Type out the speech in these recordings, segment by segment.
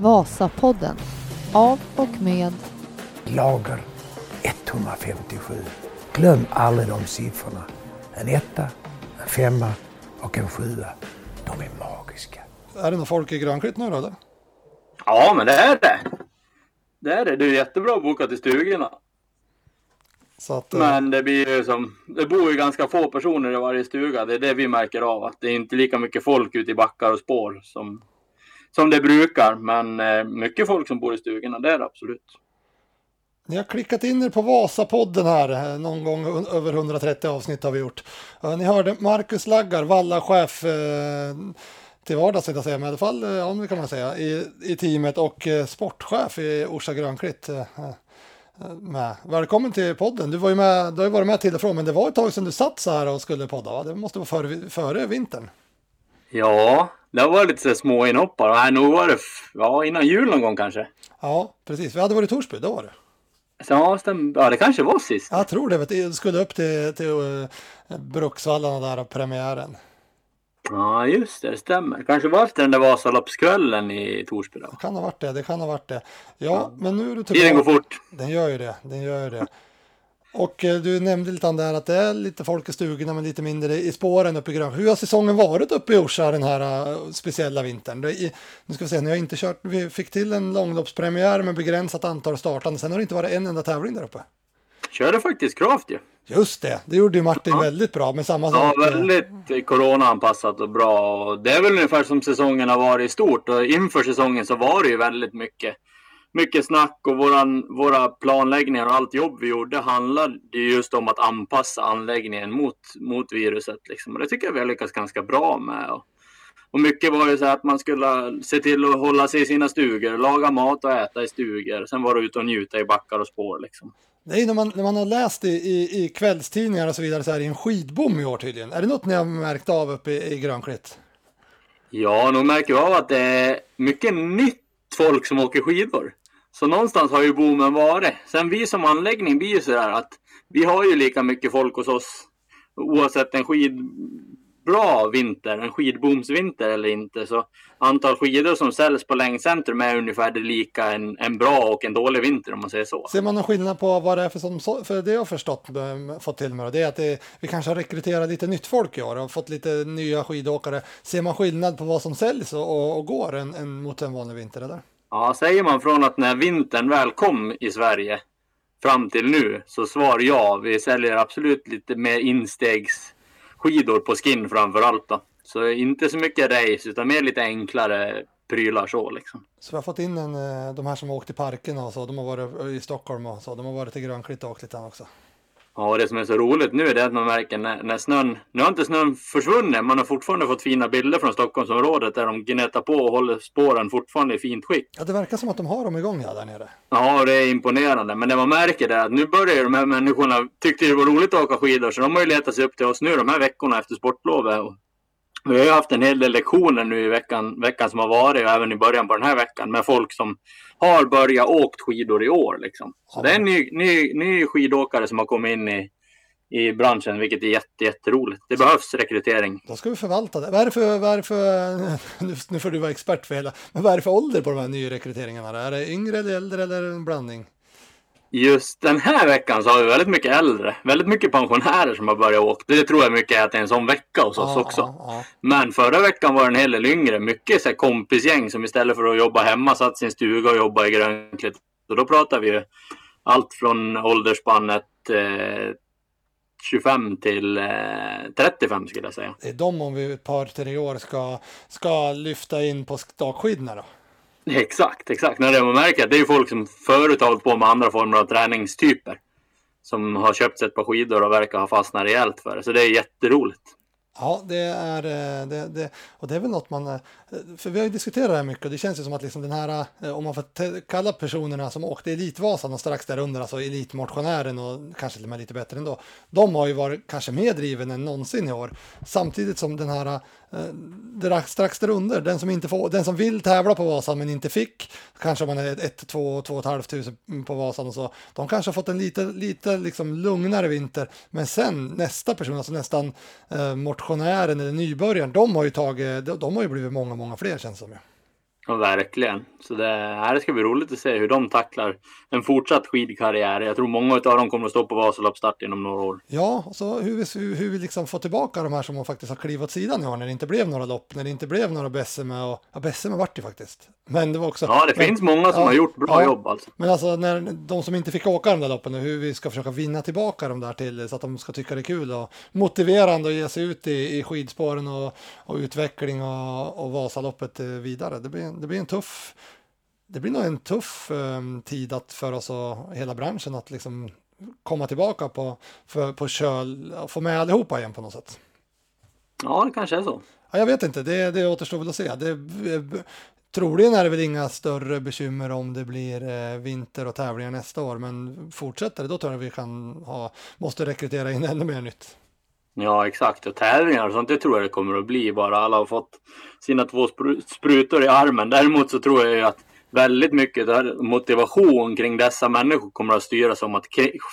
Vasapodden av och med Lager 157. Glöm aldrig de siffrorna. En etta, en femma och en sjua. De är magiska. Är det någon folk i Grönklitt nu då? Eller? Ja, men det är det. Det är det. Det är jättebra bokat i stugorna. Så att, eh, Men det blir ju som, det bor ju ganska få personer i varje stuga. Det är det vi märker av. Att det är inte lika mycket folk ute i backar och spår som, som det brukar. Men eh, mycket folk som bor i stugorna, det är det absolut. Ni har klickat in er på Vasapodden här, eh, någon gång över 130 avsnitt har vi gjort. Ni hörde Marcus Laggar, vallachef eh, till vardags, jag säga, men i alla fall, eh, ja, det kan man säga, i, i teamet och eh, sportchef i Orsa Grönklitt. Eh, eh, Med. Välkommen till podden. Du, var ju med, du har ju varit med till och från, men det var ett tag sedan du satt så här och skulle podda, va? Det måste vara före, före vintern. Ja, det var lite så små inhoppar. Nej, nog var det ja, innan jul någon gång kanske. Ja, precis. Vi hade varit i Torsby, då var det. Så, ja, stäm, ja, det kanske var sist. Jag tror det. Jag skulle upp till, till uh, Bruksvallarna där och premiären. Ja, just det, det stämmer. Kanske var efter den där Vasaloppskvällen i Torsby då. Det kan ha varit det. Det kan ha varit det. Ja, men nu är du Tiden går fort. Den gör ju det. Den gör ju det. Och eh, du nämnde lite här att det är lite folk i stugorna men lite mindre i spåren uppe i Grön. Hur har säsongen varit uppe i Orsa den här uh, speciella vintern? I, nu ska vi se, ni har inte kört, vi fick till en långloppspremiär med begränsat antal startande. Sen har det inte varit en enda tävling där uppe. Körde faktiskt Craft ju. Just det, det gjorde ju Martin väldigt bra med samma Ja, sak. eh, väldigt coronaanpassat och bra. Det är väl ungefär som säsongen har varit i stort. Och inför säsongen så var det ju väldigt mycket, mycket snack och våran, våra planläggningar och allt jobb vi gjorde handlade ju just om att anpassa anläggningen mot, mot viruset. Liksom. Och det tycker jag vi har lyckats ganska bra med. Och, och mycket var ju så att man skulle se till att hålla sig i sina stugor, laga mat och äta i stugor. Sen var det ut och njuta i backar och spår. Liksom. Är när man, när man har läst i, i, i kvällstidningar och så vidare så är det en skidbom i år tydligen. Är det något ni har märkt av uppe i, i Grönklitt? Ja, nog märker jag av att det är mycket nytt folk som åker skidor. Så någonstans har ju boomen varit. Sen vi som anläggning blir ju sådär att vi har ju lika mycket folk hos oss oavsett en skidbra vinter, en skidboomsvinter eller inte. Så antal skidor som säljs på längdcentrum är ungefär det lika en, en bra och en dålig vinter om man säger så. Ser man någon skillnad på vad det är för som, för det jag har förstått, eh, fått till mig då, det är att det, vi kanske har rekryterat lite nytt folk i år och fått lite nya skidåkare. Ser man skillnad på vad som säljs och, och, och går en, en, mot en vanlig vinter eller? Ja, säger man från att när vintern väl kom i Sverige fram till nu så svar ja. Vi säljer absolut lite mer instegsskidor på skin framför allt då. Så inte så mycket race utan mer lite enklare prylar så liksom. Så vi har fått in en, eh, de här som har åkt i parken och så, de har varit i Stockholm och så, de har varit i Grönklitt och åkt lite också. Ja, och det som är så roligt nu är att man märker när, när snön, nu har inte snön försvunnit, man har fortfarande fått fina bilder från Stockholmsområdet där de gnetar på och håller spåren fortfarande i fint skick. Ja, det verkar som att de har dem igång ja, där nere. Ja, det är imponerande. Men det man märker är att nu börjar de här människorna tyckte det var roligt att åka skidor. Så de har ju letat sig upp till oss nu de här veckorna efter sportlovet. Vi har ju haft en hel del lektioner nu i veckan, veckan som har varit och även i början på den här veckan med folk som har börjat åkt skidor i år. Liksom. Så det är en ny, ny, ny skidåkare som har kommit in i, i branschen, vilket är jätte, jätteroligt. Det behövs rekrytering. Då ska vi förvalta det. Vad är det för, vad är det för nu, nu får du vara expert för hela, men vad är det för ålder på de här nyrekryteringarna? Är det yngre eller äldre eller en blandning? Just den här veckan så har vi väldigt mycket äldre. Väldigt mycket pensionärer som har börjat åka. Det tror jag mycket är att det är en sån vecka hos oss Ja, också. ja. Men förra veckan var det en hel del yngre. Mycket så kompisgäng som istället för att jobba hemma satt sin stuga och jobba i Grönklitt. Och då pratar vi ju allt från åldersspannet eh, 25 till eh, 35 skulle jag säga. Det är de om vi ett par, tre år ska, ska lyfta in på stakskidorna då. Exakt, exakt. När det man märker att det är folk som förut har hållit på med andra former av träningstyper. Som har köpt sig ett par skidor och verkar ha fastnat rejält för det. Så det är jätteroligt. Ja, det är eh, det, det, och det är väl något man, eh, för vi har ju diskuterat det här mycket och det känns ju som att liksom den här, eh, om man får kalla personerna som åkte Elitvasan och strax därunder, alltså elitmotionären och kanske till och med lite bättre ändå, de har ju varit kanske mer driven än någonsin i år. Samtidigt som den här, Eh, strax därunder, den som, inte får, den som vill tävla på Vasan men inte fick, kanske om man är ett, två, två och ett halvt tusen på Vasan och så, de kanske har fått en lite, lite liksom lugnare vinter, men sen nästa person, alltså nästan eh, motionären eller nybörjaren, de har ju tagit, de, de har ju blivit många, många fler känns det som. ju. Ja, verkligen. Så det, här ska bli roligt att se hur de tacklar en fortsatt skidkarriär. Jag tror många av dem kommer att stå på Vasaloppsstart inom några år. Ja, och så hur vi, hur, hur vi liksom får tillbaka de här som faktiskt har klivit åt sidan i år när det inte blev några lopp, när det inte blev några Besseme och ja, Besseme vart det faktiskt. Men det var också. Ja, det men, finns många som ja, har gjort bra ja, jobb alltså. Men alltså när de som inte fick åka de där loppen, hur vi ska försöka vinna tillbaka dem där till så att de ska tycka det är kul och motiverande att ge sig ut i, i skidspåren och, och utveckling och, och Vasaloppet vidare. Det blir, det blir en tuff det blir nog en tuff um, tid att för oss och hela branschen att liksom komma tillbaka på, för, på köl och få med allihopa igen på något sätt. Ja, det kanske är så. Ja, jag vet inte, det, det återstår väl att se. Det, troligen är det väl inga större bekymmer om det blir eh, vinter och tävlingar nästa år, men fortsätter det då tror jag vi kan ha, måste rekrytera in ännu mer nytt. Ja, exakt. Och tävlingar och sånt, det tror jag det kommer att bli. Bara alla har fått sina två sprutor i armen. Däremot så tror jag ju att väldigt mycket motivation kring dessa människor kommer att styras om att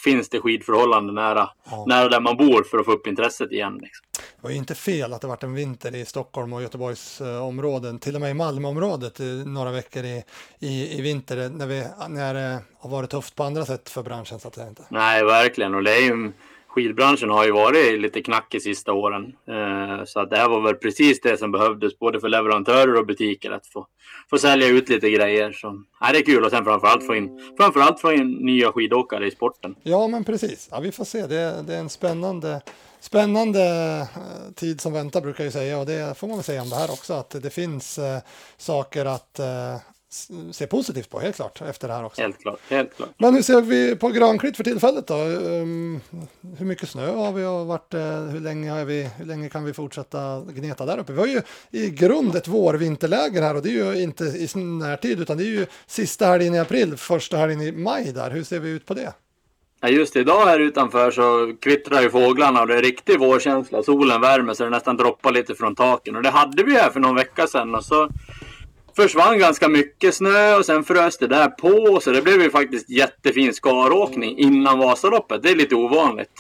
finns det skidförhållanden nära, ja. nära där man bor för att få upp intresset igen. Liksom. Det var ju inte fel att det varit en vinter i Stockholm och Göteborgs områden, till och med i Malmöområdet några veckor i, i, i vinter när, vi, när det har varit tufft på andra sätt för branschen. Så att säga inte. Nej, verkligen. Och det är ju skidbranschen har ju varit lite knackig sista åren. Eh, så att det här var väl precis det som behövdes både för leverantörer och butiker att få, få sälja ut lite grejer. Så ja, det är kul och sen framförallt få in, framförallt få in nya skidåkare i sporten. Ja, men precis. Ja, vi får se. Det, det är en spännande Spännande eh, tid som väntar brukar jag säga och det får man väl säga om det här också att det finns eh, saker att eh, se positivt på, helt klart, efter det här också. Helt klart, helt klart. Men hur ser vi på Granklitt för tillfället då? Um, hur mycket snö har vi och vart, hur, länge har vi, hur länge kan vi fortsätta gneta där uppe? Vi har ju i grund ett vårvinterläger här och det är ju inte i närtid utan det är ju sista helgen i april, första helgen i maj där. Hur ser vi ut på det? Ja, just idag här utanför så kvittrar ju fåglarna och det är riktig vårkänsla. Solen värmer så det nästan droppar lite från taken och det hade vi här för någon vecka sedan och så försvann ganska mycket snö och sen frös det där på. Så det blev ju faktiskt jättefin skaråkning innan Vasaloppet. Det är lite ovanligt.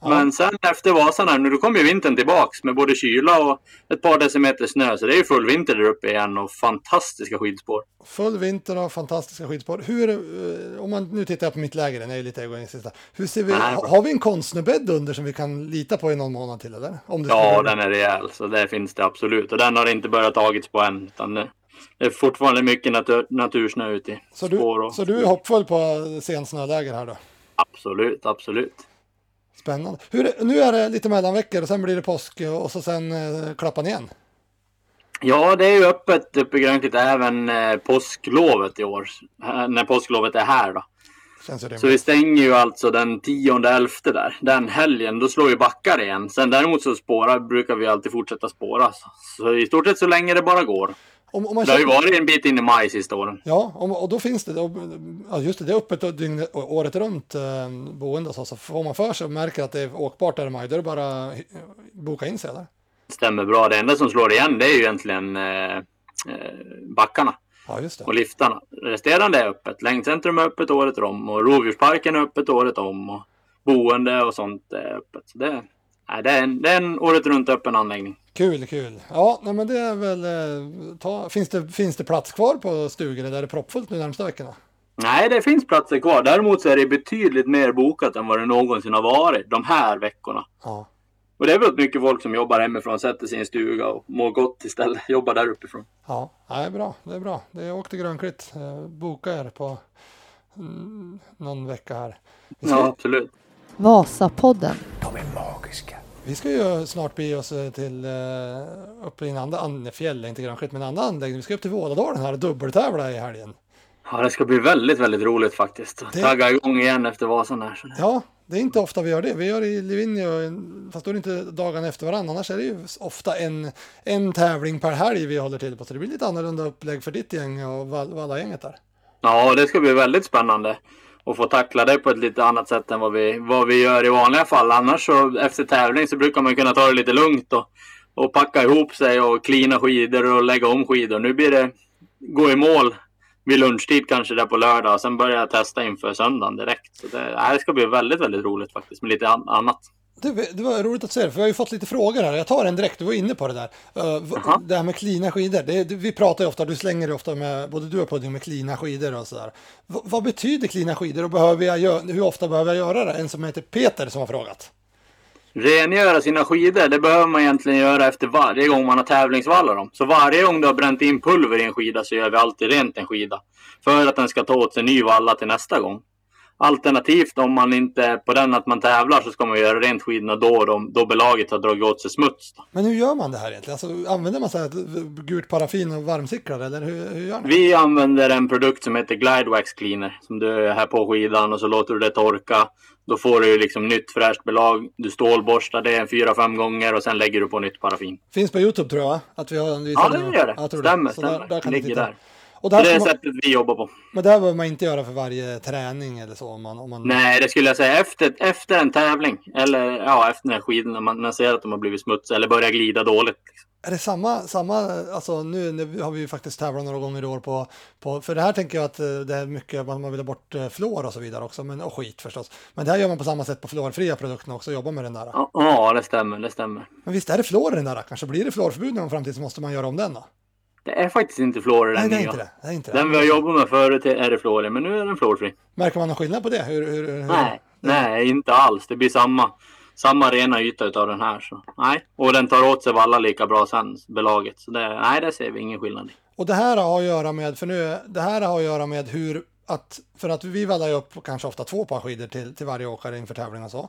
Ja. Men sen efter Vasan här, nu då kom ju vintern tillbaks med både kyla och ett par decimeter snö. Så det är ju full vinter där uppe igen och fantastiska skidspår. Full vinter och fantastiska skidspår. Hur, eh, om man nu tittar på mitt läger, den är ju lite egoistisk. Hur ser vi, Nej. har vi en konstnärbädd under som vi kan lita på i någon månad till eller? Om det ja, den är rejäl, så det finns det absolut. Och den har inte börjat tagits på än. Utan det är fortfarande mycket natur, natursnö ute i så du, och... Så du är hoppfull på sensnöläger här då? Absolut, absolut. Spännande. Hur, nu är det lite mellanveckor och sen blir det påsk och så sen eh, klappan igen. Ja, det är ju öppet uppe i Grönklitt även eh, påsklovet i år. När påsklovet är här då. Så vi stänger ju alltså den 10-11 där. Den helgen, då slår ju backar igen. Sen däremot så spårar, brukar vi alltid fortsätta spåra. Så i stort sett så länge det bara går. Om, om man det har ju varit en bit in i maj sista åren. Ja, och, och då finns det, ja just det, det är öppet dygnet, året runt eh, boende. Så, så får man för sig och märker att det är åkbart där i maj, då är det bara att boka in sig eller? Stämmer bra. Det enda som slår igen det är ju egentligen eh, eh backarna. Ja, just det. Och liftarna. Resterande är öppet. Längdcentrum är öppet året om och rovdjursparken är öppet året om. Och boende och sånt är öppet. Så det, nej, det, är en, det är en året runt öppen anläggning. Kul, kul. Ja, nej, men det är väl... Eh, ta, finns, det, finns det plats kvar på stugor eller är det proppfullt nu närmsta veckorna? Nej, det finns platser kvar. Däremot så är det betydligt mer bokat än vad det någonsin har varit de här veckorna. Ja. Och det är väl mycket folk som jobbar hemifrån, sätter sig i en stuga och mår gott istället. Jobbar där uppifrån. Ja, det är bra. Det är bra. Det är åk till Grönklitt. Eh, boka er på mm, någon vecka här. Ja, absolut. Vasapodden. De är magiska. Vi ska ju snart bege oss eh, till uh, uppe i en andra, and, fjäll, inte Grönskit, men en annan anläggning. Vi ska upp till Vålådalen här och dubbeltävla i helgen. Ja, det ska bli väldigt, väldigt roligt faktiskt. Det... Tagga igång igen efter Vasan här. Ja, det är inte ofta vi gör det. Vi gör det i Livigno, fast då är det inte dagarna efter varandra. Annars är det ju ofta en, en tävling per helg vi håller till på. Så det blir lite annorlunda upplägg för ditt gäng och Valla-gänget där. Ja, det ska bli väldigt spännande och få tackla det på ett lite annat sätt än vad vi, vad vi gör i vanliga fall. Annars så efter tävling så brukar man kunna ta det lite lugnt och, och packa ihop sig och klina skidor och lägga om skidor. Nu blir det gå i mål vid lunchtid kanske där på lördag och sen börja testa inför söndagen direkt. Så det, äh, det ska bli väldigt, väldigt roligt faktiskt med lite annat. Det, det var roligt att se det, för vi har ju fått lite frågor här. Jag tar en direkt, du var inne på det där. Uh, det här med klina skidor. Det, det, vi pratar ju ofta, du slänger dig ofta med, både du och Pudding, med klina skidor och sådär. vad betyder klina skidor och behöver jag, hur ofta behöver jag göra det? En som heter Peter som har frågat. Rengöra sina skidor, det behöver man egentligen göra efter varje gång man har tävlingsvallar dem. Så varje gång du har bränt in pulver i en skida så gör vi alltid rent en skida. För att den ska ta åt sig ny valla till nästa gång. Alternativt om man inte är på den att man tävlar så ska man göra rent skidorna då, då, då belaget har dragit åt sig smuts. Då. Men hur gör man det här egentligen? Alltså, använder man så här gult paraffin och varmcyklar eller hur, hur gör ni? Vi använder en produkt som heter Glidewax Cleaner som du är här på skidan och så låter du det torka. Då får du liksom nytt fräscht belag. Du stålborstar det en fyra, fem gånger och sen lägger du på nytt paraffin. Finns på Youtube tror jag. Att vi har ja, det gör det. Ja, stämmer, stämmer. Där, där kan ligger där. Och det är det sättet vi jobbar på. Men det här behöver man inte göra för varje träning eller så? Om man, om man... Nej, det skulle jag säga efter, efter en tävling. Eller ja, efter när skidorna, man, man ser att de har blivit smutsiga eller börjar glida dåligt. Är det samma, samma, alltså nu, nu har vi ju faktiskt tävlat några gånger i år på, på, för det här tänker jag att eh, det är mycket, man, man vill ha bort eh, fluor och så vidare också, men, och skit förstås. Men det här gör man på samma sätt på fluorfria produkterna också, jobbar med den där. Ja, det stämmer, det stämmer. Men visst är det fluor i den där, kanske blir det fluorförbud någon framtid så måste man göra om den då? Det är faktiskt inte fluor i den Nej, det är nya. inte det. det, är inte den vi har jobbat med förut är det fluor i, men nu är den fluorfri. Märker man någon skillnad på det? Hur, hur, hur... Nej, nej, inte alls. Det blir samma, samma rena yta utav den här. Så. Nej. Och den tar åt sig valla lika bra sen, belaget. Så det, nej, det ser vi ingen skillnad i. Och det här har att göra med, för nu, det här har att göra med hur, att, för att vi vallar ju upp kanske ofta två par skidor till, till varje åkare inför tävling och så.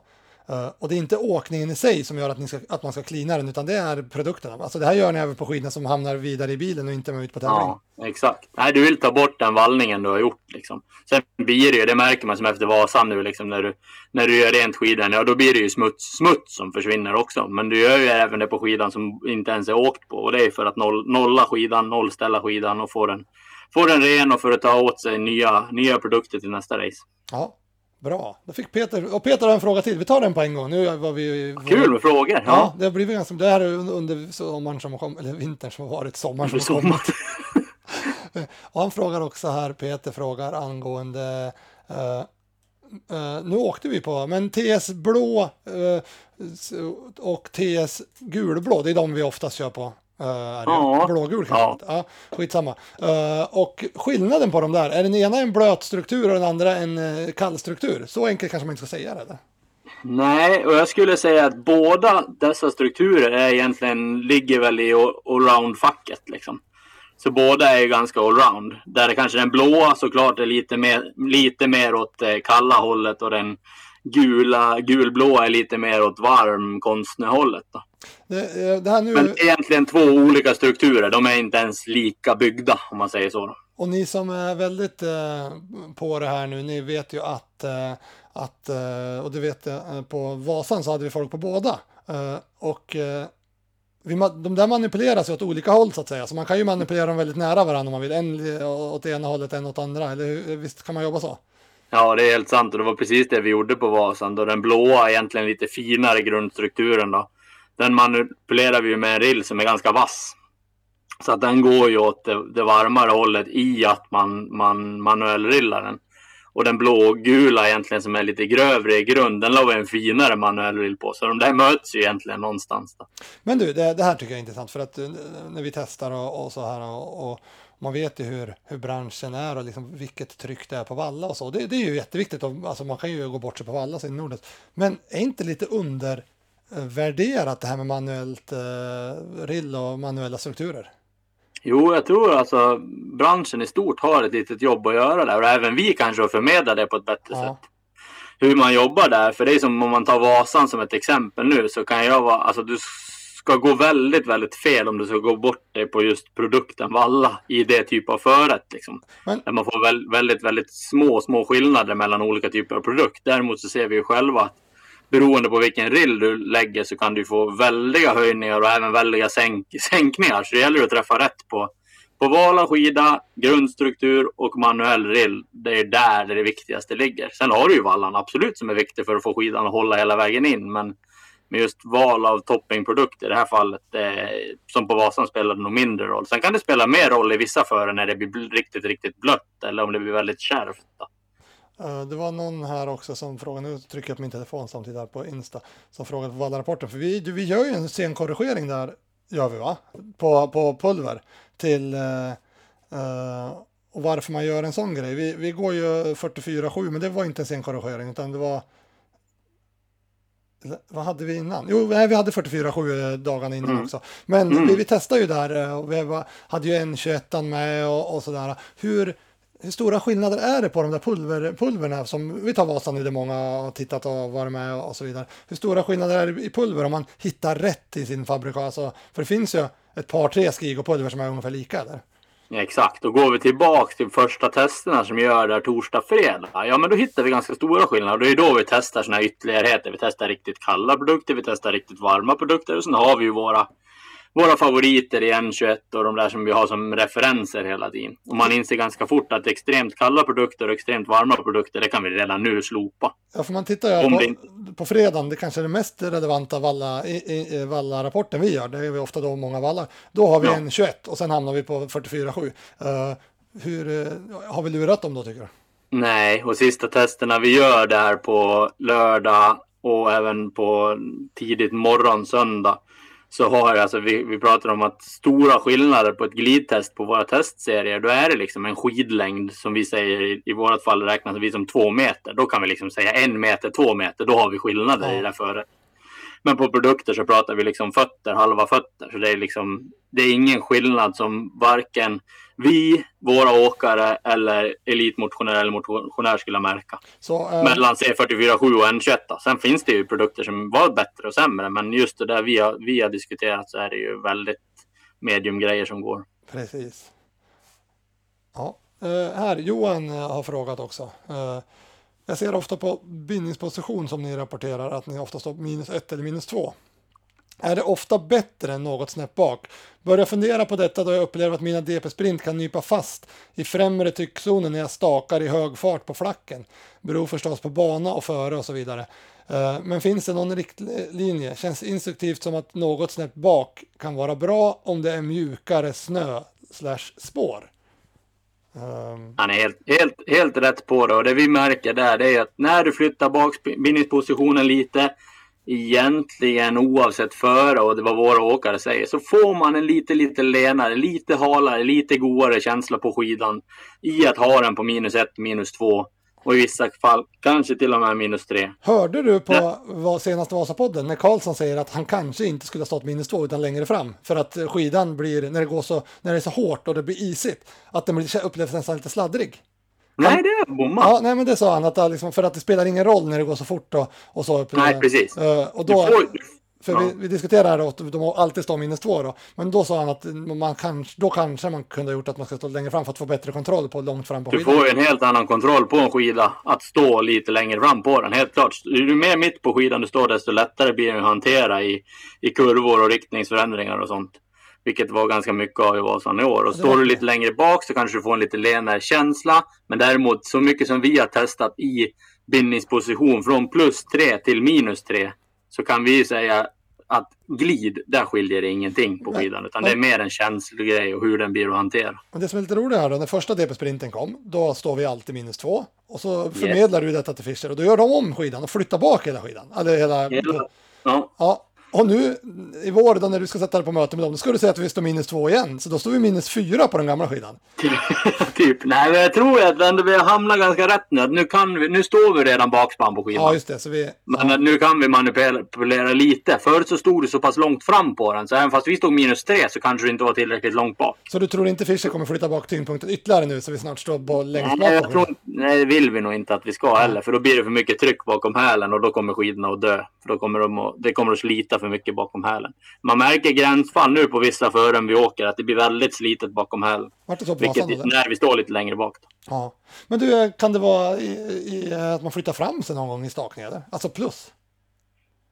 Uh, och det är inte åkningen i sig som gör att, ska, att man ska klina den, utan det är produkterna. Alltså det här gör ni även på skidorna som hamnar vidare i bilen och inte med ut på tävling. Ja, exakt. Nej, du vill ta bort den vallningen du har gjort. Liksom. Sen blir det ju, det märker man som efter Vasan nu, liksom, när, du, när du gör rent skidan, ja då blir det ju smuts, smuts som försvinner också. Men du gör ju även det på skidan som inte ens är åkt på. Och det är för att noll, nolla skidan, nollställa skidan och få den, få den ren och för att ta åt sig nya, nya produkter till nästa race. Ja, Bra, då fick Peter, och Peter har en fråga till, vi tar den på en gång. Nu var vi... Kul med frågor! Ja, ja det har blivit ganska, det här är under sommaren som kommit, eller vintern som har varit, sommaren som har kommit. och han frågar också här, Peter frågar angående uh, Uh, nu åkte vi på, men TS blå uh, och TS gulblå, det är de vi oftast kör på. Uh, ja. Blågul kanske ja. ja, skitsamma. Uh, och skillnaden på dem där, är den ena en blöt struktur och den andra en uh, kall struktur? Så enkelt kanske man inte ska säga det? Eller? Nej, och jag skulle säga att båda dessa strukturer är egentligen ligger väl i allround-facket. Liksom. Så båda är ganska allround. Där det kanske den blåa såklart är lite mer, lite mer åt kalla hållet och den gula, gulblåa är lite mer åt varm konstnärhållet. Då. Det, det här nu... Men egentligen två olika strukturer. De är inte ens lika byggda om man säger så. Då. Och ni som är väldigt eh, på det här nu, ni vet ju att, eh, att eh, och det vet eh, på Vasan så hade vi folk på båda. Eh, och eh, vi, de där manipuleras ju åt olika håll så att säga, så man kan ju manipulera dem väldigt nära varandra om man vill. En åt ena hållet, en åt andra, eller visst kan man jobba så? Ja, det är helt sant och det var precis det vi gjorde på Vasan. Då den blåa, egentligen lite finare grundstrukturen då den manipulerar vi med en rill som är ganska vass. Så att den går ju åt det, det varmare hållet i att man, man manuellrillar den. Och den blågula egentligen som är lite grövre i grunden. den la vi en finare manuell rill på. Så de där möts ju egentligen någonstans. Då. Men du, det, det, här tycker jag är intressant för att eh, när vi testar och, och så här och, och, man vet ju hur, hur branschen är och liksom vilket tryck det är på valla och så. Det, det är ju jätteviktigt. Och, alltså man kan ju gå bort sig på valla i Norden. Men är inte lite under värderat det här med manuellt eh, rill och manuella strukturer? Jo, jag tror alltså branschen i stort har ett litet jobb att göra där och även vi kanske att förmedla det på ett bättre ja. sätt. Hur man jobbar där, för det är som om man tar Vasan som ett exempel nu så kan jag vara, alltså du ska gå väldigt, väldigt fel om du ska gå bort dig på just produkten valla i det typ av förrätt. Liksom. Men... Där man får väldigt, väldigt små, små skillnader mellan olika typer av produkt. Däremot så ser vi ju själva att beroende på vilken rill du lägger så kan du få väldiga höjningar och även väldiga sänk sänkningar. Så det gäller att träffa rätt på, på val av skida, grundstruktur och manuell rill. Det är där det viktigaste ligger. Sen har du ju vallan absolut som är viktig för att få skidan att hålla hela vägen in. Men med just val av toppingprodukt i det här fallet, eh, som på Vasan spelar det nog mindre roll. Sen kan det spela mer roll i vissa före när det blir riktigt, riktigt blött eller om det blir väldigt kärvt. Då. Eh, det var någon här också som frågade, nu trycker jag på min telefon samtidigt här på Insta, som frågade på vallarapporten, för vi, vi gör ju en scenkorrigering där, gör vi va? På, på pulver till eh, eh, och varför man gör en sån grej. Vi, vi går ju 44-7, men det var inte en scenkorrigering, utan det var vad hade vi innan? Jo, vi hade 44-7 dagarna innan mm. också. Men mm. vi, vi testade ju där och vi hade ju en 21 med och, och sådär. Hur, hur stora skillnader är det på de där pulver, pulverna som vi tar Vasan nu, det många har tittat och varit med och så vidare. Hur stora skillnader är det i pulver om man hittar rätt i sin fabrikat? Alltså, för det finns ju ett par, tre skig och pulver som är ungefär lika eller? Exakt, och går vi tillbaks till första testerna som vi gör där torsdag, fredag. Ja, men då hittar vi ganska stora skillnader. Det är då vi testar sådana här ytterligheter. Vi testar riktigt kalla produkter, vi testar riktigt varma produkter och sen har vi ju våra våra favoriter i N21 och de där som vi har som referenser hela tiden. Och man inser ganska fort att extremt kalla produkter och extremt varma produkter, det kan vi redan nu slopa. Ja, för man tittar ju på. På fredagen, det kanske är det mest relevanta valla, i, i, valla-rapporten vi gör, det är vi ofta då många vallar. Då har vi ja. en 21 och sen hamnar vi på 44,7. Uh, eh, hur, uh, har vi lurat dem då tycker du? Nej, och sista testerna vi gör där på lördag och även på tidigt morgon söndag så har alltså vi, vi pratar om att stora skillnader på ett glidtest på våra testserier, då är det liksom en skidlängd som vi säger i, i vårt fall räknas vi som två meter. Då kan vi liksom säga en meter, två meter, då har vi skillnader i det före. Men på produkter så pratar vi liksom fötter, halva fötter. Så det är liksom, det är ingen skillnad som varken vi, våra åkare eller elitmotionär eller motionär skulle märka. Så, äh... Mellan C44 7 och N21. Sen finns det ju produkter som var bättre och sämre, men just det där vi har, vi har diskuterat så är det ju väldigt mediumgrejer som går. Precis. Ja, uh, här Johan har frågat också. Uh, jag ser ofta på bindningsposition som ni rapporterar att ni ofta står minus 1 eller minus 2. är det ofta bättre än något snäpp bak. Börjar fundera på detta då jag upplever att mina DP Sprint kan nypa fast i främre tryckzonen när jag stakar i hög fart på flacken. Beror förstås på bana och före och så vidare. Eh, men finns det någon riktlinje? Känns instruktivt som att något snäpp bak kan vara bra om det är mjukare snö slash spår. Um... Han är helt, helt, helt rätt på det. Och det vi märker där det är att när du flyttar bakbindningspositionen lite egentligen oavsett före och det var våra åkare säger så får man en lite, lite lenare, lite halare, lite godare känsla på skidan i att ha den på minus ett, minus två och i vissa fall kanske till och med minus tre. Hörde du på ja. senaste Vasapodden när Karlsson säger att han kanske inte skulle ha stått minus två utan längre fram för att skidan blir, när det går så, när det är så hårt och det blir isigt, att den upplevs nästan lite sladdrig. Nej, det är bomma. Ja, nej, men det sa han, att liksom, för att det spelar ingen roll när det går så fort och, och så. Nej, precis. Uh, och då, får, för ja. vi, vi diskuterade att de alltid står minus två då. Men då sa han att man kanske, då kanske man kunde ha gjort att man ska stå längre fram för att få bättre kontroll på långt fram på skidan. Du får ju en helt annan kontroll på en skida att stå lite längre fram på den, helt klart. Ju mer mitt på skidan du står desto lättare blir det att hantera i, i kurvor och riktningsförändringar och sånt. Vilket var ganska mycket av i Vasan i år. Och står du lite längre bak så kanske du får en lite lenare känsla. Men däremot så mycket som vi har testat i bindningsposition från plus 3 till minus 3 så kan vi säga att glid, där skiljer det ingenting på skidan. Utan det är mer en känslogrej och hur den blir att hantera. Men det som är lite roligt här då, när första DP-sprinten kom, då står vi alltid minus två. Och så förmedlar yes. du detta till Fischer och då gör de om skidan och flyttar bak hela skidan. Eller hela ja. ja. Och nu i vår, då när du ska sätta dig på möte med dem, då ska du säga att vi står minus två igen. Så då står vi minus fyra på den gamla skidan. typ. Nej, men jag tror att vi har hamnat ganska rätt nu. Nu, kan vi, nu står vi redan bakspann på skidan. Ja, just det. Så vi, men ja. nu kan vi manipulera lite. Förut så stod du så pass långt fram på den, så även fast vi stod minus tre så kanske du inte var tillräckligt långt bak. Så du tror inte Fischer kommer flytta bak tyngdpunkten ytterligare nu, så vi snart står på längst nej, bak? Jag tror, nej, det vill vi nog inte att vi ska heller. För då blir det för mycket tryck bakom hälen och då kommer skidorna att dö. För då kommer de att, det kommer att slita för mycket bakom hälen. Man märker gränsfall nu på vissa fören vi åker att det blir väldigt slitet bakom hälen. Vilket när vi står lite längre bak. Ja. Men du, kan det vara i, i, att man flyttar fram sig någon gång i stakning eller? Alltså plus?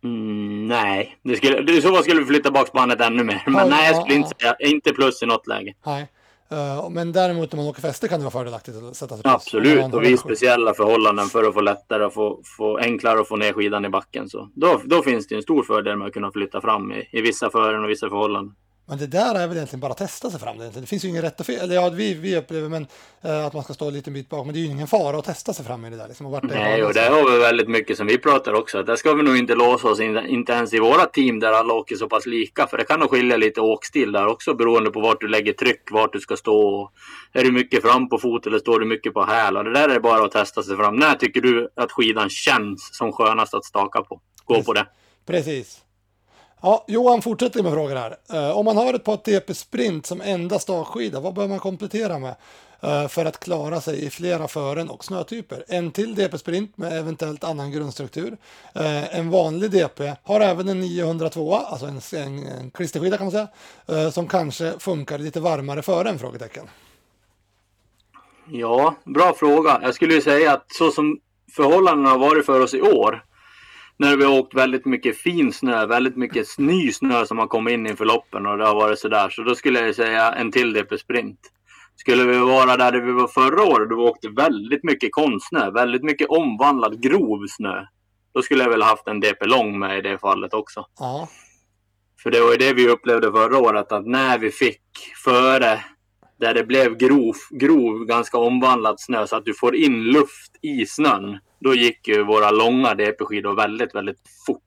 Mm, nej, det skulle, i så skulle vi flytta bak spannet ännu mer. Men ja, nej, jag skulle ja, inte säga inte plus i något läge. Nej. Uh, men däremot om man åker fäste kan det vara fördelaktigt att sätta sig. Absolut, och vi speciella förhållanden för att få lättare att få, få enklare att få ner skidan i backen. Så då, då finns det en stor fördel med att kunna flytta fram i, i vissa fören och vissa förhållanden. Men det där är väl egentligen bara att testa sig fram. Det finns ju ingen rätt och fel. Eller ja, vi, vi upplever men, äh, att man ska stå en liten bit bak. Men det är ju ingen fara att testa sig fram i det där. Liksom, och Nej, och det har vi väldigt mycket som vi pratar också. Där ska vi nog inte låsa oss, in, inte ens i våra team där alla åker så pass lika. För det kan nog skilja lite åkstil där också beroende på vart du lägger tryck, vart du ska stå. Är du mycket fram på fot eller står du mycket på häl? Och det där är bara att testa sig fram. När tycker du att skidan känns som skönast att staka på? Gå Precis. på det. Precis. Ja, Johan fortsätter med frågor här. Uh, om man har ett par TP Sprint som enda stakskida, vad bör man komplettera med uh, för att klara sig i flera fören och snötyper? En till DP Sprint med eventuellt annan grundstruktur. Uh, en vanlig DP har även en 902, alltså en, en, en klisterskida kan man säga, som kanske funkar lite varmare fören? Frågetecken. Ja, bra fråga. Jag skulle ju säga att så som förhållandena har varit för oss i år när vi har åkt väldigt mycket fin snö, väldigt mycket ny snö som har kommit in inför loppen och det har varit sådär. Så då skulle jag säga en till DP Sprint. Skulle vi vara där vi var förra året, då vi åkte väldigt mycket konstsnö, väldigt mycket omvandlad grov snö. Då skulle jag väl haft en DP Lång med i det fallet också. Ja. För det var ju det vi upplevde förra året, att när vi fick före där det blev grov, grov, ganska omvandlad snö så att du får in luft i snön då gick ju våra långa DP-skidor väldigt, väldigt fort.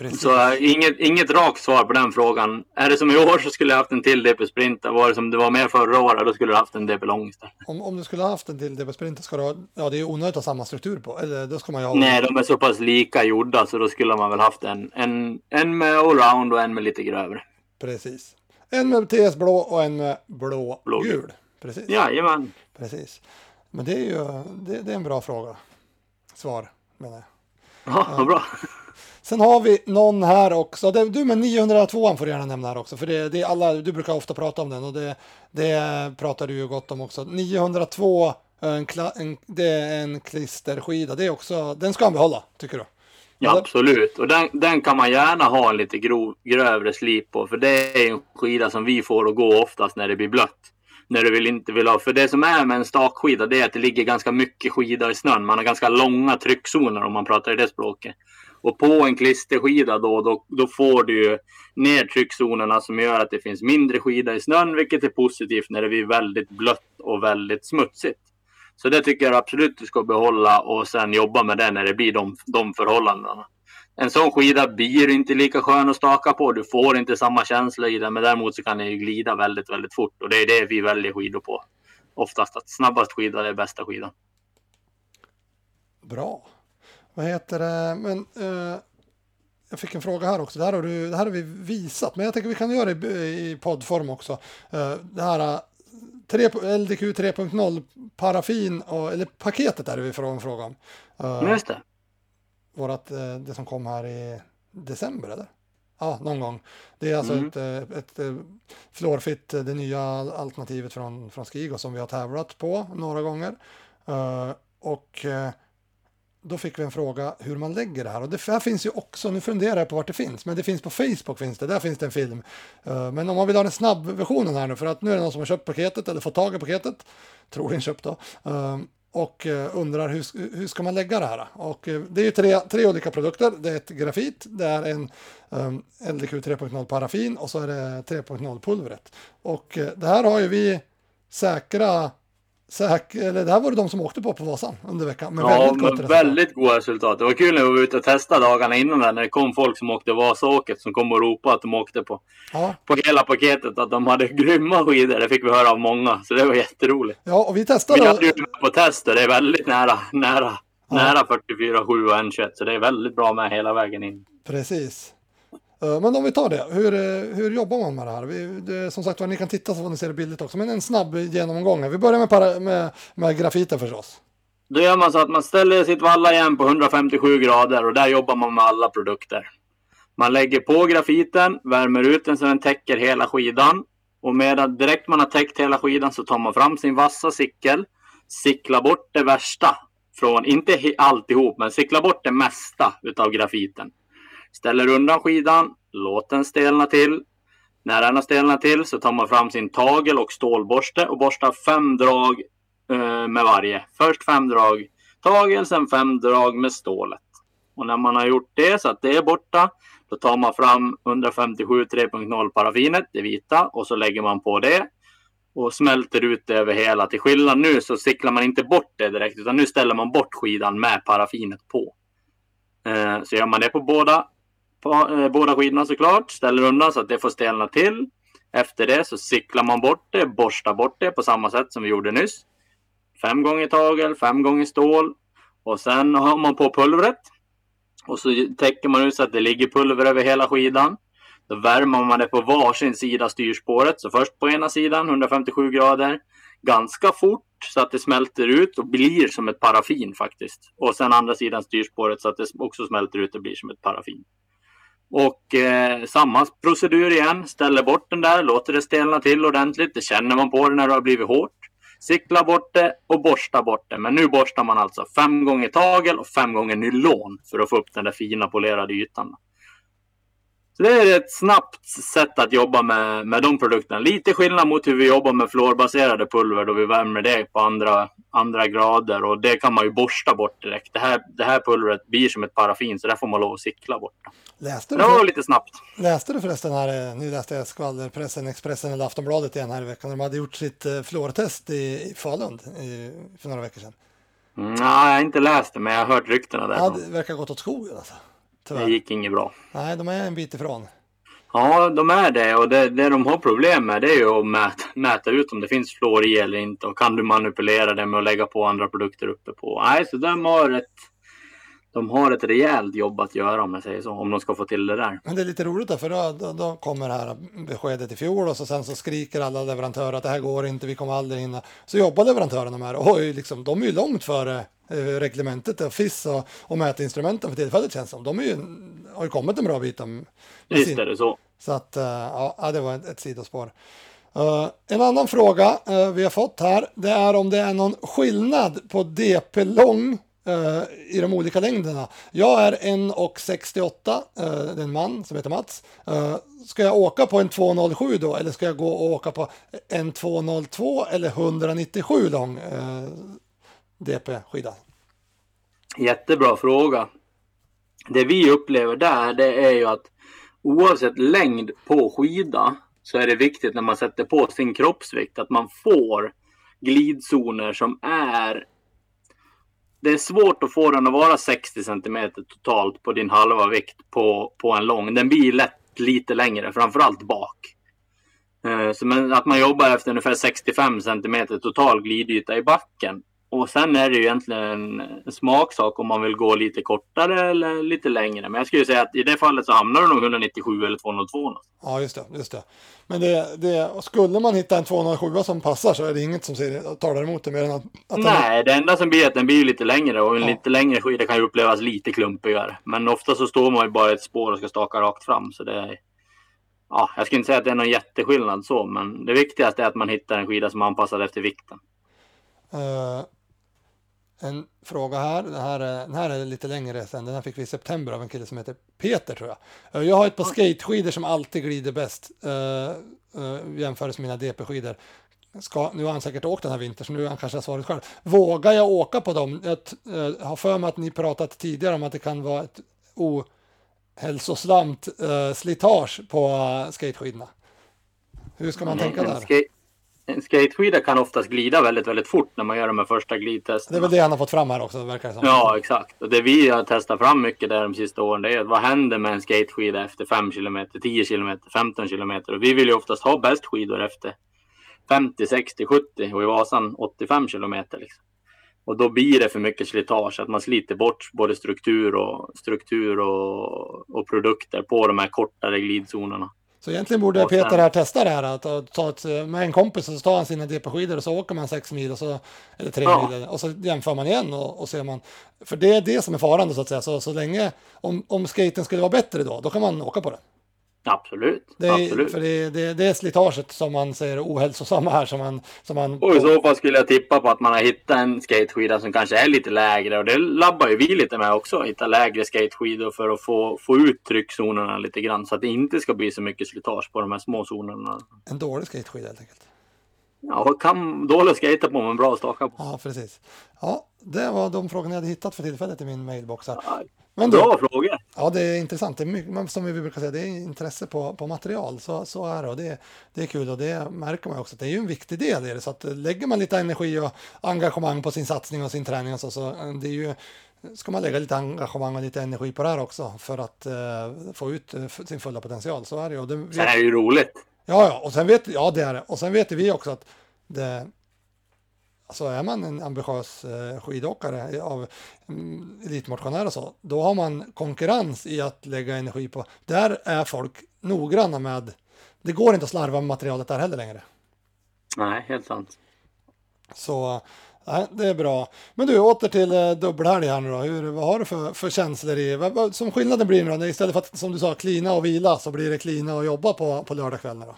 Precis. Så äh, inget, inget rakt svar på den frågan. Är det som i år så skulle jag haft en till DP Sprinter. Var det som det var med förra året då skulle du haft en DP Lång istället. Om, om du skulle haft en till DP Sprinter ska du ha, ja det är onödigt att ha samma struktur på. Eller då ska man ju ha... Nej, de är så pass lika gjorda så då skulle man väl haft en, en, en med allround och en med lite grövre. Precis. En med TS blå och en med blå, blå gul. Precis. Jajamän. Precis. Men det är ju det, det är en bra fråga. Svar menar jag. Ja, bra. Sen har vi någon här också. Du med 902 får du gärna nämna här också. För det, det är alla, du brukar ofta prata om den och det, det pratar du ju gott om också. 902, en, en, det är en klisterskida. Det är också, den ska han behålla, tycker du? Ja, absolut. Och den, den kan man gärna ha en lite grov, grövre slip på. För det är en skida som vi får att gå oftast när det blir blött när du vill inte vill ha. För det som är med en stakskida det är att det ligger ganska mycket skida i snön. Man har ganska långa tryckzoner om man pratar i det språket. Och på en klisterskida då, då, då får du ju ner tryckzonerna som gör att det finns mindre skida i snön, vilket är positivt när det blir väldigt blött och väldigt smutsigt. Så det tycker jag absolut du ska behålla och sen jobba med det när det blir de, de förhållandena. En sån skida blir inte lika skön att staka på. Du får inte samma känsla i den, men däremot så kan den ju glida väldigt, väldigt fort och det är det vi väljer skidor på. Oftast att snabbast skida är bästa skidan. Bra. Vad heter det? Men uh, jag fick en fråga här också. Det här har, du, det här har vi visat, men jag tänker vi kan göra det i, i poddform också. Uh, det här 3, LDQ 3.0 paraffin, och, eller paketet är det vi får en fråga om. Uh, Just det vårat, eh, det som kom här i december eller? Ja, någon gång. Det är alltså mm. ett, eh, ett, ett eh, det nya alternativet från, från Skigo som vi har tävlat på några gånger. Uh, och uh, då fick vi en fråga hur man lägger det här. Och det här finns ju också, nu funderar jag på vart det finns, men det finns på Facebook finns det, där finns det en film. Uh, men om man vill ha den snabbversionen här nu, för att nu är det någon som har köpt paketet eller fått tag i paketet, troligen köpt då, och eh, undrar hur, hur ska man lägga det här? Och eh, det är tre, tre olika produkter. Det är ett grafit, det är en um, LDQ 3.0 paraffin och så är det 3.0 pulvret. Och eh, det här har ju vi säkra Säk, eller det här var det de som åkte på på Vasan under veckan. Med ja, väldigt, gott resultat. väldigt goda resultat. Det var kul när vi var ute och testade dagarna innan där, när det kom folk som åkte Vasaåket som kom och ropade att de åkte på, ja. på hela paketet. Att de hade grymma skidor. Det fick vi höra av många. Så det var jätteroligt. Ja, och vi testade. Vi hade ju på test och det är väldigt nära, nära, ja. nära 44, 7 och 1,21. Så det är väldigt bra med hela vägen in. Precis. Eh, men om vi tar det, hur, eh, hur jobbar man med det här? Vi, det, som sagt ni kan titta så får ni se det billigt också. Men en snabb genomgång. Vi börjar med, para, med, med grafiten förstås. Då gör man så att man ställer sitt vallajärn på 157 grader och där jobbar man med alla produkter. Man lägger på grafiten, värmer ut den så den täcker hela skidan. Och medan direkt man har täckt hela skidan så tar man fram sin vassa sickel. sicklar bort det värsta från, inte alltihop, men sicklar bort det mesta utav grafiten. Ställer undan skidan, låt den stelna till. När den har stelnat till så tar man fram sin tagel och stålborste och borstar fem drag eh, med varje. Först fem drag tagel, sen fem drag med stålet. Och när man har gjort det så att det är borta, Då tar man fram 157 3.0 paraffinet, det vita, och så lägger man på det och smälter ut det över hela. Till skillnad nu så cyklar man inte bort det direkt, utan nu ställer man bort skidan med paraffinet på. Eh, så gör man det på båda, på, eh, båda skidorna såklart, ställer undan så att det får stelna till. Efter det så cyklar man bort det, borstar bort det på samma sätt som vi gjorde nyss. Fem gånger tagel, fem gånger stål och sen har man på pulvret. Och så täcker man ut så att det ligger pulver över hela skidan. Då värmer man det på varsin sida styrspåret. Så först på ena sidan 157 grader. Ganska fort så att det smälter ut och blir som ett paraffin faktiskt. Och sen andra sidan styrspåret så att det också smälter ut och blir som ett paraffin. Och eh, samma procedur igen. Ställer bort den där, låter det stelna till ordentligt. Det känner man på det när det har blivit hårt. Sicklar bort det och borsta bort det. Men nu borstar man alltså fem gånger tagel och fem gånger nylon för att få upp den där fina polerade ytan. Det är ett snabbt sätt att jobba med, med de produkterna. Lite skillnad mot hur vi jobbar med fluorbaserade pulver då vi värmer det på andra, andra grader och det kan man ju borsta bort direkt. Det här, det här pulvret blir som ett paraffin så där får man lov att cykla bort. Läste du, Det var lite snabbt. läste du förresten här, nu läste jag skvallerpressen, Expressen eller Aftonbladet igen här i veckan. De hade gjort sitt eh, fluortest i, Falun i, för några veckor sedan. Mm, nej, jag har inte läst det men jag har hört ryktena där. Ja, det verkar gått åt skogen alltså. Det Tyvärr. gick inget bra. Nej, de är en bit ifrån. Ja, de är det och det, det de har problem med det är ju att mäta, mäta ut om det finns fluor i eller inte och kan du manipulera det med att lägga på andra produkter uppe på. Nej, så de har ett, de har ett rejält jobb att göra om jag säger så, om de ska få till det där. Men det är lite roligt där, för då, då, då kommer det här beskedet i fjol och så sen så skriker alla leverantörer att det här går inte, vi kommer aldrig hinna. Så jobbar leverantörerna med det och liksom, de är ju långt före reglementet och FIS och, och mätinstrumenten för tillfället känns som. De är ju, har ju kommit en bra bit om, Visst är det så. Så att, eh, ja, det var ett, ett sidospår. Eh, en annan fråga eh, vi har fått här, det är om det är någon skillnad på DP lång eh, i de olika längderna. Jag är 1,68, uh, det är en man som heter Mats. Eh, ska jag åka på en 207 då eller ska jag gå och åka på en 202 eller 197 lång DP-skidan? Jättebra fråga. Det vi upplever där det är ju att oavsett längd på skida så är det viktigt när man sätter på sin kroppsvikt att man får glidzoner som är det är svårt att få den att vara 60 cm totalt på din halva vikt på, på en lång. Den blir lätt lite längre, framförallt bak. Eh, så men att man jobbar efter ungefär 65 cm total glidyta i backen. Och sen är det ju egentligen en, smaksak om man vill gå lite kortare eller lite längre. Men jag skulle säga att i det fallet så hamnar du nog 197 eller 202. någonstans. Ja, just det. Just det. Men det, det, skulle man hitta en 207 som passar så är det inget som säger, talar emot det mer än att, att den- Nej, det enda som blir är att den blir lite längre och en Ja. lite längre skida kan ju upplevas lite klumpigare. Men ofta så står man ju bara i ett spår och ska staka rakt fram. Så det är, ja, jag skulle inte säga att det är någon jätteskillnad så, men det viktigaste är att man hittar en skida som är anpassad efter vikten. Eh, en fråga här. Den här, är- den här är lite längre sen. Den här fick vi i september av en kille som heter Peter tror jag. Eh, jag har ett par skateskidor som alltid glider bäst. Uh, uh, jämfört med mina DP-skidor. Ska, nu har han säkert åkt den här vintern så nu har han kanske har svaret själv. Vågar jag åka på dem? Jag eh, har för mig att ni pratat tidigare om att det kan vara ett ohälsosamt uh, slitage på uh, skateskidorna. Hur ska man tänka en, där? en skateskida kan oftast glida väldigt, väldigt fort när man gör de här första glidtesterna. Det är väl det han har fått fram här också verkar det som. Ja, exakt. Och det vi har testat fram mycket där de sista åren, det är att vad händer med en skateskida efter 5 km, 10 km, 15 km? Och vi vill ju oftast ha bäst skidor efter 50, 60, 70 och i Vasan 85 km. Liksom. Och då blir det för mycket slitage, att man sliter bort både struktur och, struktur och, och produkter på de här kortare glidzonerna. Så egentligen borde Peter här testa det här, att ta, ett, med en kompis och så tar han sina DP-skidor och så åker man sex mil och så, eller tre Ja. mil och så jämför man igen och, och ser man. För det är det som är faran så att säga. Så, så länge, om, om skaten skulle vara bättre då, då kan man åka på den. Absolut. Det är, absolut. För det, det, det är slitaget som man säger ohälsosamma här som man, som man Och i så fall skulle jag tippa på att man har hittat en skateskida som kanske är lite lägre. Och det labbar ju vi lite med också. Hitta lägre skateskidor för att få, få ut tryckzonerna lite grann. Så att det inte ska bli så mycket slitage på de här små zonerna. en dålig skateskida helt enkelt. Ja, kan dåligt skata på men bra att staka på. Ja, precis. Ja, det var de frågorna jag hade hittat för tillfället i min mailbox. Här. Men du, Bra frågor. Ja det är intressant. Det är mycket, som vi brukar säga, det är intresse på, på material. Så, så är det och det, det är kul och det märker man också. Det är ju en viktig del i det. Så att lägger man lite energi och engagemang på sin satsning och sin träning och så, så det är ju ska man lägga lite engagemang och lite energi på det här också för att eh, få ut eh, sin fulla potential. Så är det ju. Och det vet- Sen är det ju roligt. Ja, ja, och sen vet, ja, det är det. Och sen vet vi också att det, alltså är man en ambitiös eh, skidåkare av mm, elitmotionär och så, då har man konkurrens i att lägga energi på. Där är folk noggranna med, det går inte att slarva med materialet där heller längre. Nej, helt sant. Så nej, det är bra. Men du, åter till eh, dubbelhelg här nu då. Hur, vad har du för, för känslor i, vad, vad, som skillnaden blir nu då? Istället för att som du sa, klina och vila så blir det klina och jobba på, på lördagskvällen då?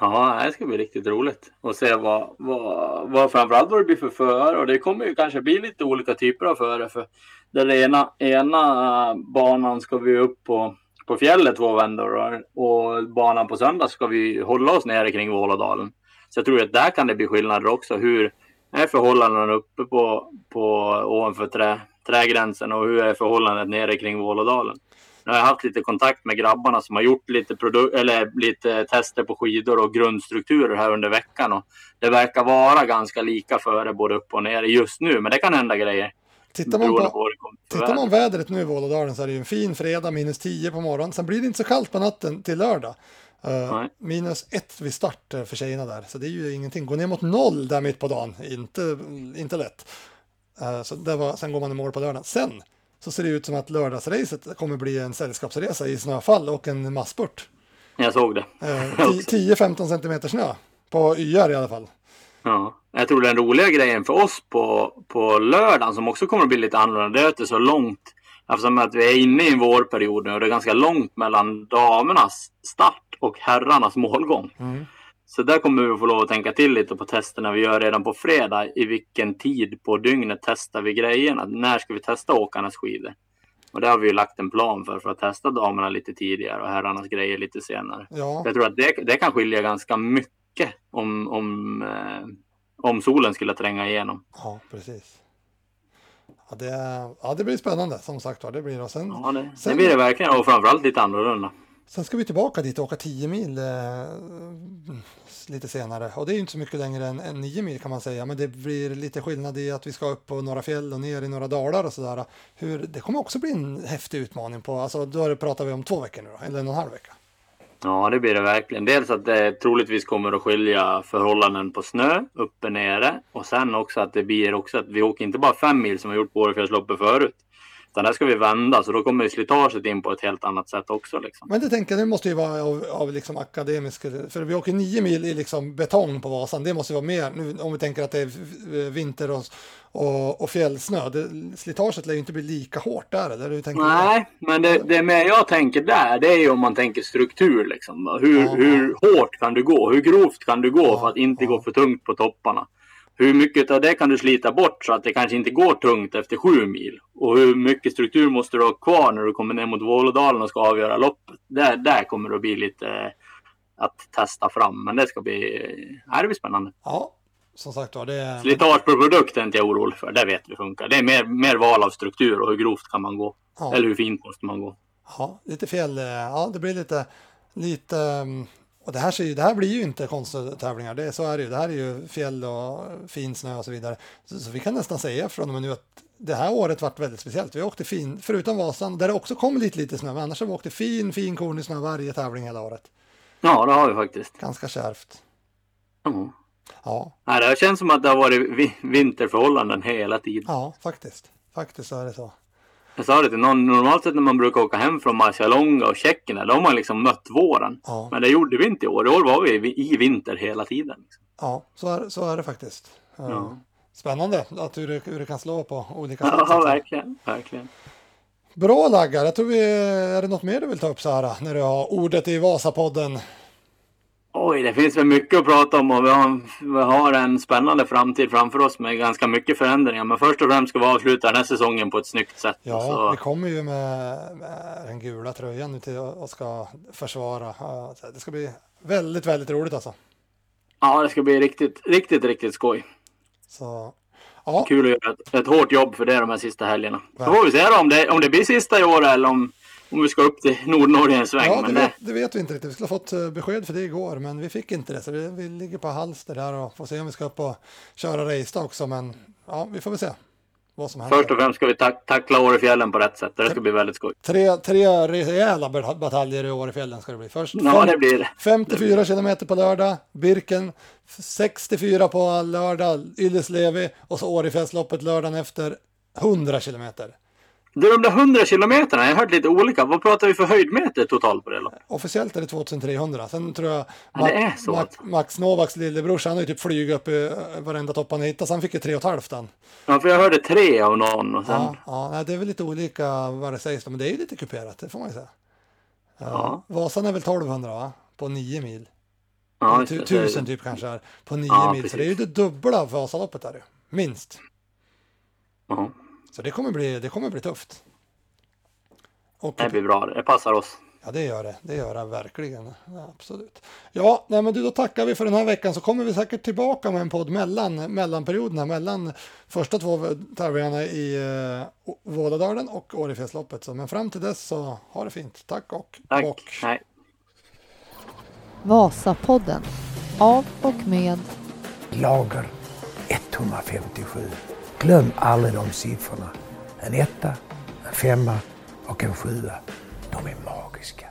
Ja, det ska bli riktigt roligt att se vad, vad, vad framförallt vad det blir för förare och det kommer ju kanske bli lite olika typer av förare för den ena, ena banan ska vi upp på, på fjället två vändor och, och banan på söndag ska vi hålla oss nere kring Vålådalen. Så jag tror att där kan det bli skillnader också. Hur är förhållandena uppe på, på ovanför trä, trägränsen och hur är förhållandet nere kring Vålådalen? Nu har jag haft lite kontakt med grabbarna som har gjort lite, eller lite tester på skidor och grundstrukturer här under veckan. Och det verkar vara ganska lika före både upp och ner just nu, men det kan hända grejer. Tittar man på, för Tittar man vädret nu i Vålådalen så är det ju en fin fredag, minus 10 på morgonen. Sen blir det inte så kallt på natten till lördag. Nej. minus 1 vid start eh, för tjejerna där, så det är ju ingenting. Gå ner mot noll där mitt på dagen, inte, inte lätt. Eh, så det var, sen går man i mål på lördagen. Sen så ser det ut som att lördagsracet kommer bli en sällskapsresa i snöfall och en masspurt. Jag såg det. Eh, 10-15 centimeter snö på YR i alla fall. Ja. Jag tror den roliga grejen för oss på, på lördagen som också kommer att bli lite annorlunda, det är att det är så långt. Eftersom att vi är inne i en vårperiod nu och det är ganska långt mellan damernas start och herrarnas målgång. Så där kommer vi få lov att tänka till lite på testerna vi gör redan på fredag. I vilken tid på dygnet testar vi grejerna? När ska vi testa åkarnas skidor? Och det har vi ju lagt en plan för, för att testa damerna lite tidigare och herrarnas grejer lite senare. Ja, Jag tror att det, det kan skilja ganska mycket om, om, eh, om solen skulle tränga igenom. ja precis. Ja det, ja, det blir spännande som sagt var. Det blir det. Och sen, Ja, det, det sen- blir det verkligen och framförallt lite annorlunda. Sen ska vi tillbaka dit och åka 10 mil eh, lite senare. Och det är ju inte så mycket längre än, än 9 mil kan man säga. Men det blir lite skillnad i att vi ska upp på några fjäll och ner i några dalar och sådär. Hur, det kommer också bli en häftig utmaning på, alltså då pratar vi om två veckor nu då, eller en och en halv vecka. Ja, det blir det verkligen. Dels att det troligtvis kommer att skilja förhållanden på snö, uppe nere. Och sen också att det blir också att vi åker inte bara fem mil som vi gjort på Årefjällsloppet förut. Utan där ska vi vända, så då kommer ju slitaget in på ett helt annat sätt också. Liksom. Men det tänker jag, det måste ju vara av, av liksom akademisk, för vi åker 9 mil i liksom betong på Vasan, det måste ju vara mer, nu, om vi tänker att det är v- vinter och, och, och fjällsnö, det, slitaget lär ju inte bli lika hårt där, eller hur tänker du? Nej, men det, det med jag tänker där, det är ju om man tänker struktur. Liksom. Hur, Ja. hur hårt kan du gå? Hur grovt kan du gå Ja, för att inte ja. gå för tungt på topparna? Hur mycket av det kan du slita bort så att det kanske inte går tungt efter sju mil? Och hur mycket struktur måste du ha kvar när du kommer ner mot Vålådalen och ska avgöra loppet? Där, där kommer det att bli lite eh, att testa fram. Men det ska bli, ja, det blir spännande. Ja, som sagt var, det är... Slitage på produkten är inte jag orolig för. Det vet vi funkar. Det är mer, mer val av struktur och hur grovt kan man gå? Ja. Eller hur fint måste man gå? Ja, lite fjäll, eh, ja det blir lite, lite, mm, och det här, ser ju, det här blir ju inte konsttävlingar, det, så är det ju, det här är ju fjäll och fin snö och så vidare. Så, så vi kan nästan säga från och med nu att det här året varit väldigt speciellt. Vi åkte fin, förutom Vasan, där det också kom lite lite snö, men annars har vi åkt fin, fin kornig snö varje tävling hela året. Ja, det har vi faktiskt. Ganska kärvt. Ja. Ja, Nej, det känns som att det har varit vi- vinterförhållanden hela tiden. ja, faktiskt. Faktiskt så är det så. Jag sa det till någon, normalt sett när man brukar åka hem från Marcialonga och Tjeckien, då har man liksom mött våren. Ja, Men det gjorde vi inte i år. I år var vi i- vinter hela tiden. Liksom. ja så, är, så är det faktiskt. Eh, Ja. Spännande att hur, det- hur det kan slå på olika sätt. Ja, verkligen. verkligen. Bra Laggar, jag tror vi, är det något mer du vill ta upp Sara, när du har ordet i Vasapodden? Oj, det finns väl mycket att prata om och vi har, vi har en spännande framtid framför oss med ganska mycket förändringar. Men först och främst ska vi avsluta den här säsongen på ett snyggt sätt. Ja, Så- vi kommer ju med, med den gula tröjan nu till och ska försvara. Det ska bli väldigt, väldigt roligt alltså. ja, det ska bli riktigt, riktigt, riktigt skoj. Så, Ja. Kul att göra ett, ett hårt jobb för det de här sista helgerna. Så Verkligen. får vi se då om det, om det blir sista i år eller om, om vi ska upp till Nordnorge en sväng. Ja, det vet, det, vet vi inte riktigt. Vi skulle ha fått eh, besked för det igår, men vi fick inte det. Så vi, vi ligger på halster där och får se om vi ska upp och köra race då också. Men ja, vi får väl se vad som händer. först och främst ska vi tack, tackla Årefjällen på rätt sätt. Det ska bli väldigt skoj. Tre, tre rejäla bat- bataljer i år i fjällen ska det bli. Först Ja, fem- det blir det. 54 kilometer på lördag, Birken 64 på lördag, Ylleslevi och så Årefjällsloppet lördagen efter 100 kilometer. Du, de där 100 kilometerna, jag har hört lite olika. Vad pratar vi för höjdmeter totalt på det loppet? Officiellt är det 2300. Sen tror jag Ja, det är så Ma-. Max Novaks lillebrorsa, han har ju typ flugit upp i eh, varenda topp han hittat, så han fick ju tre och ett halvt han. Ja, för jag hörde tre av någon och sen... Ja, ja, det är väl lite olika vad det sägs men det är ju lite kuperat, det får man ju säga. Ja. Ja. Vasan är väl 1200 va? På 9 mil. Ja, det. tusen typ kanske är på 9 Ja, mil, så det är ju det dubbla av Vasaloppet där ju. Minst. Ja, Så det kommer bli, det kommer bli tufft. Och, det blir bra. Det passar oss. ja, det gör det. Det gör det verkligen. Ja, absolut. Ja, nej, men du, då tackar vi för den här veckan så kommer vi säkert tillbaka med en podd mellan mellanperioderna, mellan första två tävlingarna i uh, Vålådalen och Årefjällsloppet. Så, men fram till dess så ha det fint. Tack och Tack. bock. Nej. Vasapodden. Av och med Lager 157. Glöm aldrig de siffrorna. En etta, en femma och en sjua. De är magiska.